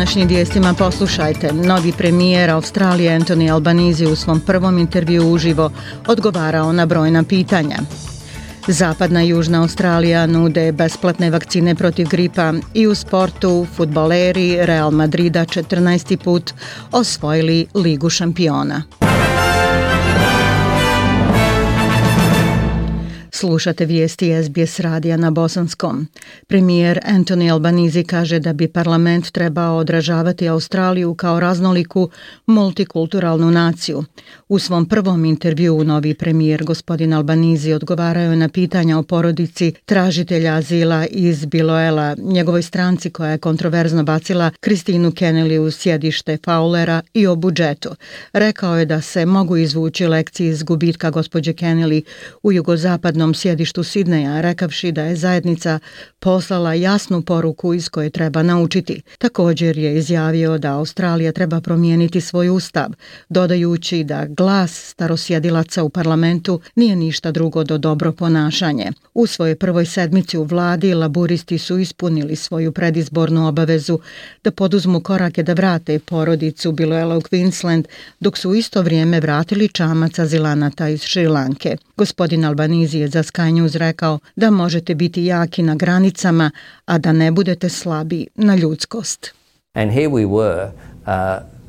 Današnjim vijestima poslušajte. Novi premijer Australije Anthony Albanese u svom prvom intervju uživo odgovarao na brojna pitanja. Zapadna i Južna Australija nude besplatne vakcine protiv gripa i u sportu futboleri Real Madrida 14. put osvojili Ligu šampiona. Slušate vijesti SBS radija na Bosanskom. Premijer Anthony Albanese kaže da bi parlament trebao odražavati Australiju kao raznoliku multikulturalnu naciju. U svom prvom intervju novi premijer gospodin Albanese odgovarao je na pitanja o porodici tražitelja azila iz Biloela, njegovoj stranci koja je kontroverzno bacila Kristinu Kennelly u sjedište Faulera i o budžetu. Rekao je da se mogu izvući lekcije iz gubitka gospođe Kennelly u jugozapadnom svom sjedištu Sidneja, rekavši da je zajednica poslala jasnu poruku iz koje treba naučiti. Također je izjavio da Australija treba promijeniti svoj ustav, dodajući da glas starosjedilaca u parlamentu nije ništa drugo do dobro ponašanje. U svojoj prvoj sedmici u vladi laburisti su ispunili svoju predizbornu obavezu da poduzmu korake da vrate porodicu Biloela u Queensland, dok su isto vrijeme vratili čamac azilanata iz Šrilanke. Gospodin Albanizi je za Sky News rekao da možete biti jaki na granicama, a da ne budete slabi na ljudskost. And here we were, uh...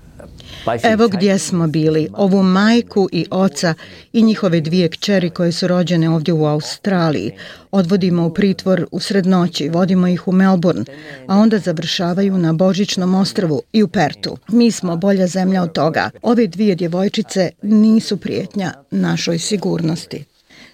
Evo gdje smo bili, ovu majku i oca i njihove dvije kćeri koje su rođene ovdje u Australiji. Odvodimo u pritvor u srednoći, vodimo ih u Melbourne, a onda završavaju na Božićnom ostrvu i u Pertu. Mi smo bolja zemlja od toga. Ove dvije djevojčice nisu prijetnja našoj sigurnosti.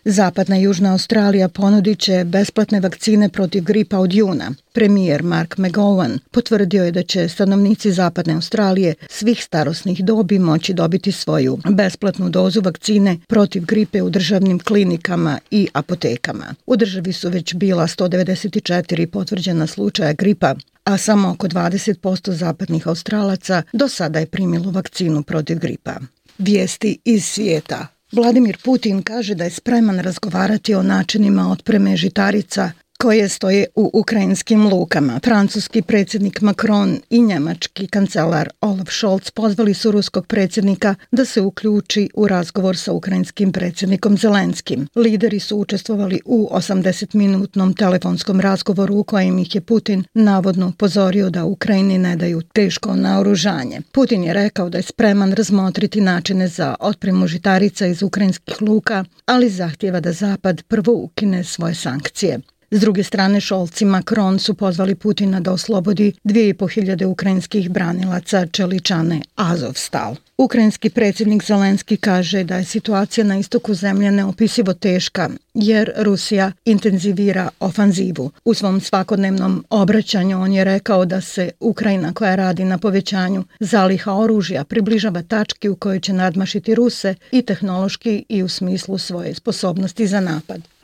Zapadna i Južna Australija ponudit će besplatne vakcine protiv gripa od juna. Premijer Mark McGowan potvrdio je da će stanovnici Zapadne Australije svih starosnih dobi moći dobiti svoju besplatnu dozu vakcine protiv gripe u državnim klinikama i apotekama. U državi su već bila 194 potvrđena slučaja gripa, a samo oko 20% zapadnih australaca do sada je primilo vakcinu protiv gripa. Vijesti iz svijeta. Vladimir Putin kaže da je spreman razgovarati o načinima otpreme žitarica koje stoje u ukrajinskim lukama. Francuski predsjednik Macron i njemački kancelar Olaf Scholz pozvali su ruskog predsjednika da se uključi u razgovor sa ukrajinskim predsjednikom Zelenskim. Lideri su učestvovali u 80-minutnom telefonskom razgovoru u kojem ih je Putin navodno upozorio da Ukrajini ne daju teško naoružanje. Putin je rekao da je spreman razmotriti načine za otpremu žitarica iz ukrajinskih luka, ali zahtjeva da Zapad prvo ukine svoje sankcije. S druge strane, Šolci Macron su pozvali Putina da oslobodi 2500 ukrajinskih branilaca Čeličane Azovstal. Ukrajinski predsjednik Zelenski kaže da je situacija na istoku zemlje neopisivo teška jer Rusija intenzivira ofanzivu. U svom svakodnevnom obraćanju on je rekao da se Ukrajina koja radi na povećanju zaliha oružja približava tački u kojoj će nadmašiti Ruse i tehnološki i u smislu svoje sposobnosti za napad.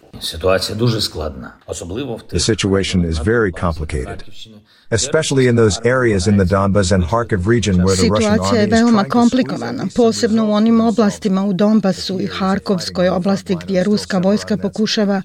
The situation is very complicated. Especially in those areas in the Donbas and Kharkiv region where the Russian army je veoma komplikovana, posebno u onim oblastima u Donbasu i Harkovskoj oblasti gdje ruska vojska pokušava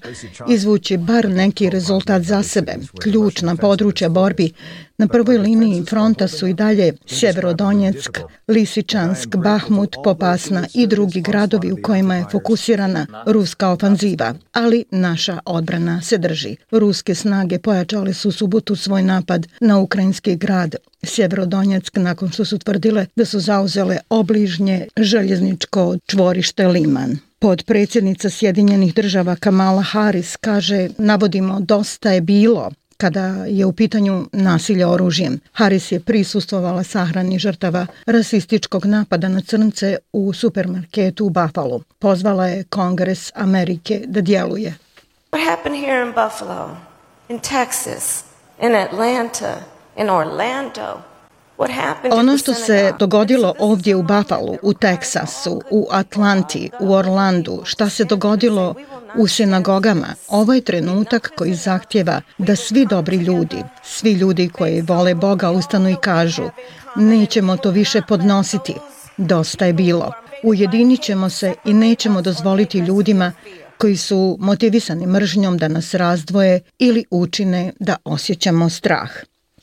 izvući bar neki rezultat za sebe. Ključna područja borbi Na prvoj liniji fronta su i dalje Sjeverodonjeck, Lisičansk, Bahmut, Popasna i drugi gradovi u kojima je fokusirana ruska ofanziva, ali naša odbrana se drži. Ruske snage pojačale su subotu svoj napad na ukrajinski grad Sjeverodonjeck nakon što su tvrdile da su zauzele obližnje željezničko čvorište Liman. Podpredsjednica Sjedinjenih država Kamala Harris kaže, navodimo, dosta je bilo kada je u pitanju nasilje oružjem. Harris je prisustvovala sahrani žrtava rasističkog napada na crnce u supermarketu u Buffalo. Pozvala je Kongres Amerike da djeluje. What happened here in Buffalo, in Texas, in Atlanta, in Orlando, Ono što se dogodilo ovdje u Buffalo, u Teksasu, u Atlanti, u Orlandu, šta se dogodilo u sinagogama, ovo je trenutak koji zahtjeva da svi dobri ljudi, svi ljudi koji vole Boga ustanu i kažu nećemo to više podnositi, dosta je bilo. Ujedinit ćemo se i nećemo dozvoliti ljudima koji su motivisani mržnjom da nas razdvoje ili učine da osjećamo strah.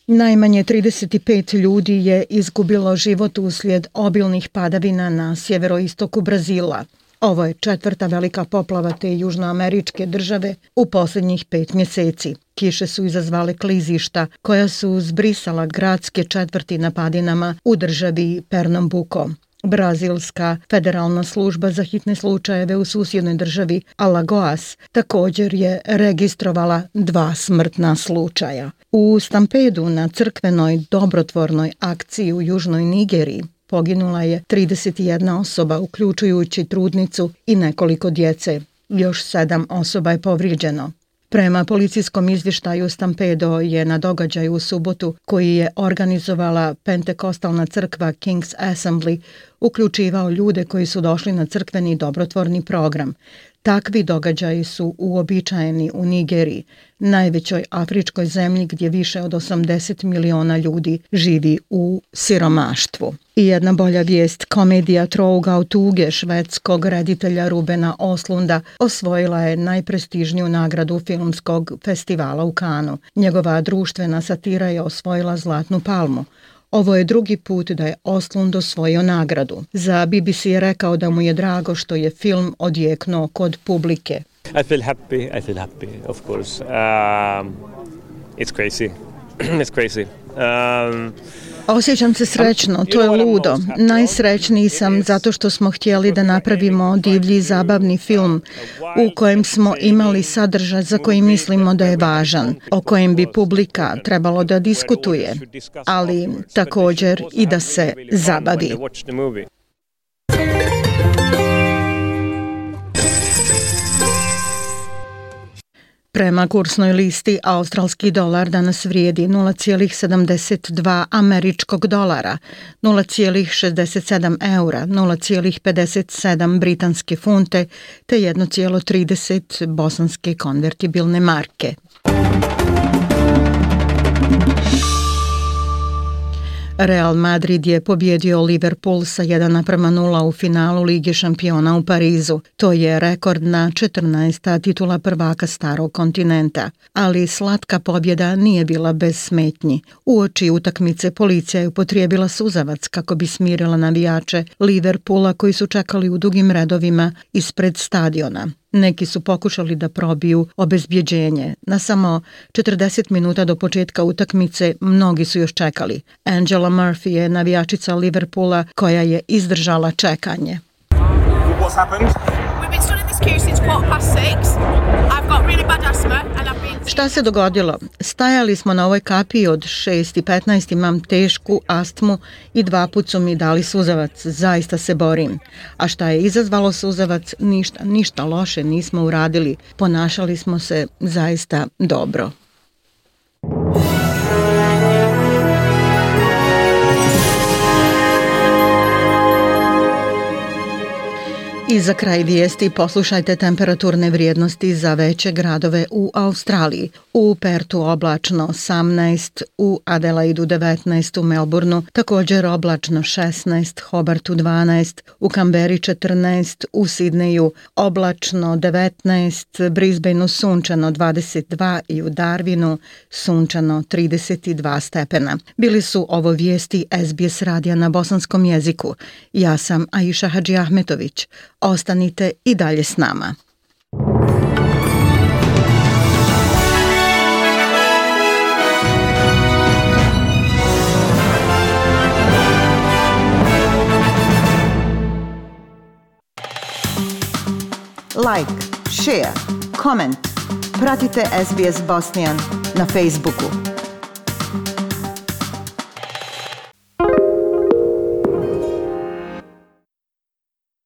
Najmanje 35 ljudi je izgubilo život uslijed obilnih padavina na sjeveroistoku Brazila. Ovo je četvrta velika poplava te južnoameričke države u posljednjih pet mjeseci. Kiše su izazvale klizišta koja su zbrisala gradske četvrti na padinama u državi Pernambuco. Brazilska federalna služba za hitne slučajeve u susjednoj državi Alagoas također je registrovala dva smrtna slučaja. U stampedu na crkvenoj dobrotvornoj akciji u Južnoj Nigeriji poginula je 31 osoba, uključujući trudnicu i nekoliko djece. Još sedam osoba je povrijeđeno. Prema policijskom izvještaju Stampedo je na događaju u subotu koji je organizovala Pentekostalna crkva King's Assembly uključivao ljude koji su došli na crkveni dobrotvorni program. Takvi događaji su uobičajeni u Nigeriji, najvećoj afričkoj zemlji gdje više od 80 miliona ljudi živi u siromaštvu. I jedna bolja vijest, komedija Trouga u tuge švedskog reditelja Rubena Oslunda osvojila je najprestižniju nagradu filmskog festivala u Kanu. Njegova društvena satira je osvojila Zlatnu palmu. Ovo je drugi put da je Oslund osvojio nagradu. Za BBC je rekao da mu je drago što je film odjeknuo kod publike. I feel happy, I feel happy, of course. Um, it's crazy. it's crazy. Um, Osjećam se srećno, to je ludo. Najsrećniji sam zato što smo htjeli da napravimo divlji zabavni film u kojem smo imali sadržaj za koji mislimo da je važan, o kojem bi publika trebalo da diskutuje, ali također i da se zabavi. Prema kursnoj listi, australski dolar danas vrijedi 0,72 američkog dolara, 0,67 eura, 0,57 britanske funte te 1,30 bosanske konvertibilne marke. Real Madrid je pobjedio Liverpool sa 1 naprema 0 u finalu Lige šampiona u Parizu. To je rekordna 14. titula prvaka starog kontinenta. Ali slatka pobjeda nije bila bez smetnji. U oči utakmice policija je upotrijebila suzavac kako bi smirila navijače Liverpoola koji su čekali u dugim redovima ispred stadiona. Neki su pokušali da probiju obezbjeđenje. Na samo 40 minuta do početka utakmice mnogi su još čekali. Angela Murphy je navijačica Liverpoola koja je izdržala čekanje. What's happened? Been stood in this queue since quarter past six. I've got really bad asthma and I've Šta se dogodilo? Stajali smo na ovoj kapi od 6 i 15, imam tešku astmu i dva put su mi dali suzavac, zaista se borim. A šta je izazvalo suzavac? Ništa, ništa loše nismo uradili, ponašali smo se zaista dobro. I za kraj vijesti poslušajte temperaturne vrijednosti za veće gradove u Australiji. U Pertu oblačno 18, u Adelaidu 19, u Melbourneu također oblačno 16, Hobartu 12, u Kamberi 14, u Sidneju oblačno 19, Brisbaneu sunčano 22 i u Darwinu sunčano 32 stepena. Bili su ovo vijesti SBS radija na bosanskom jeziku. Ja sam Aisha Hadži Ahmetović. Ostanite i dalje s nama. Like, share, comment. Pratite SBS Bosnian na Facebooku.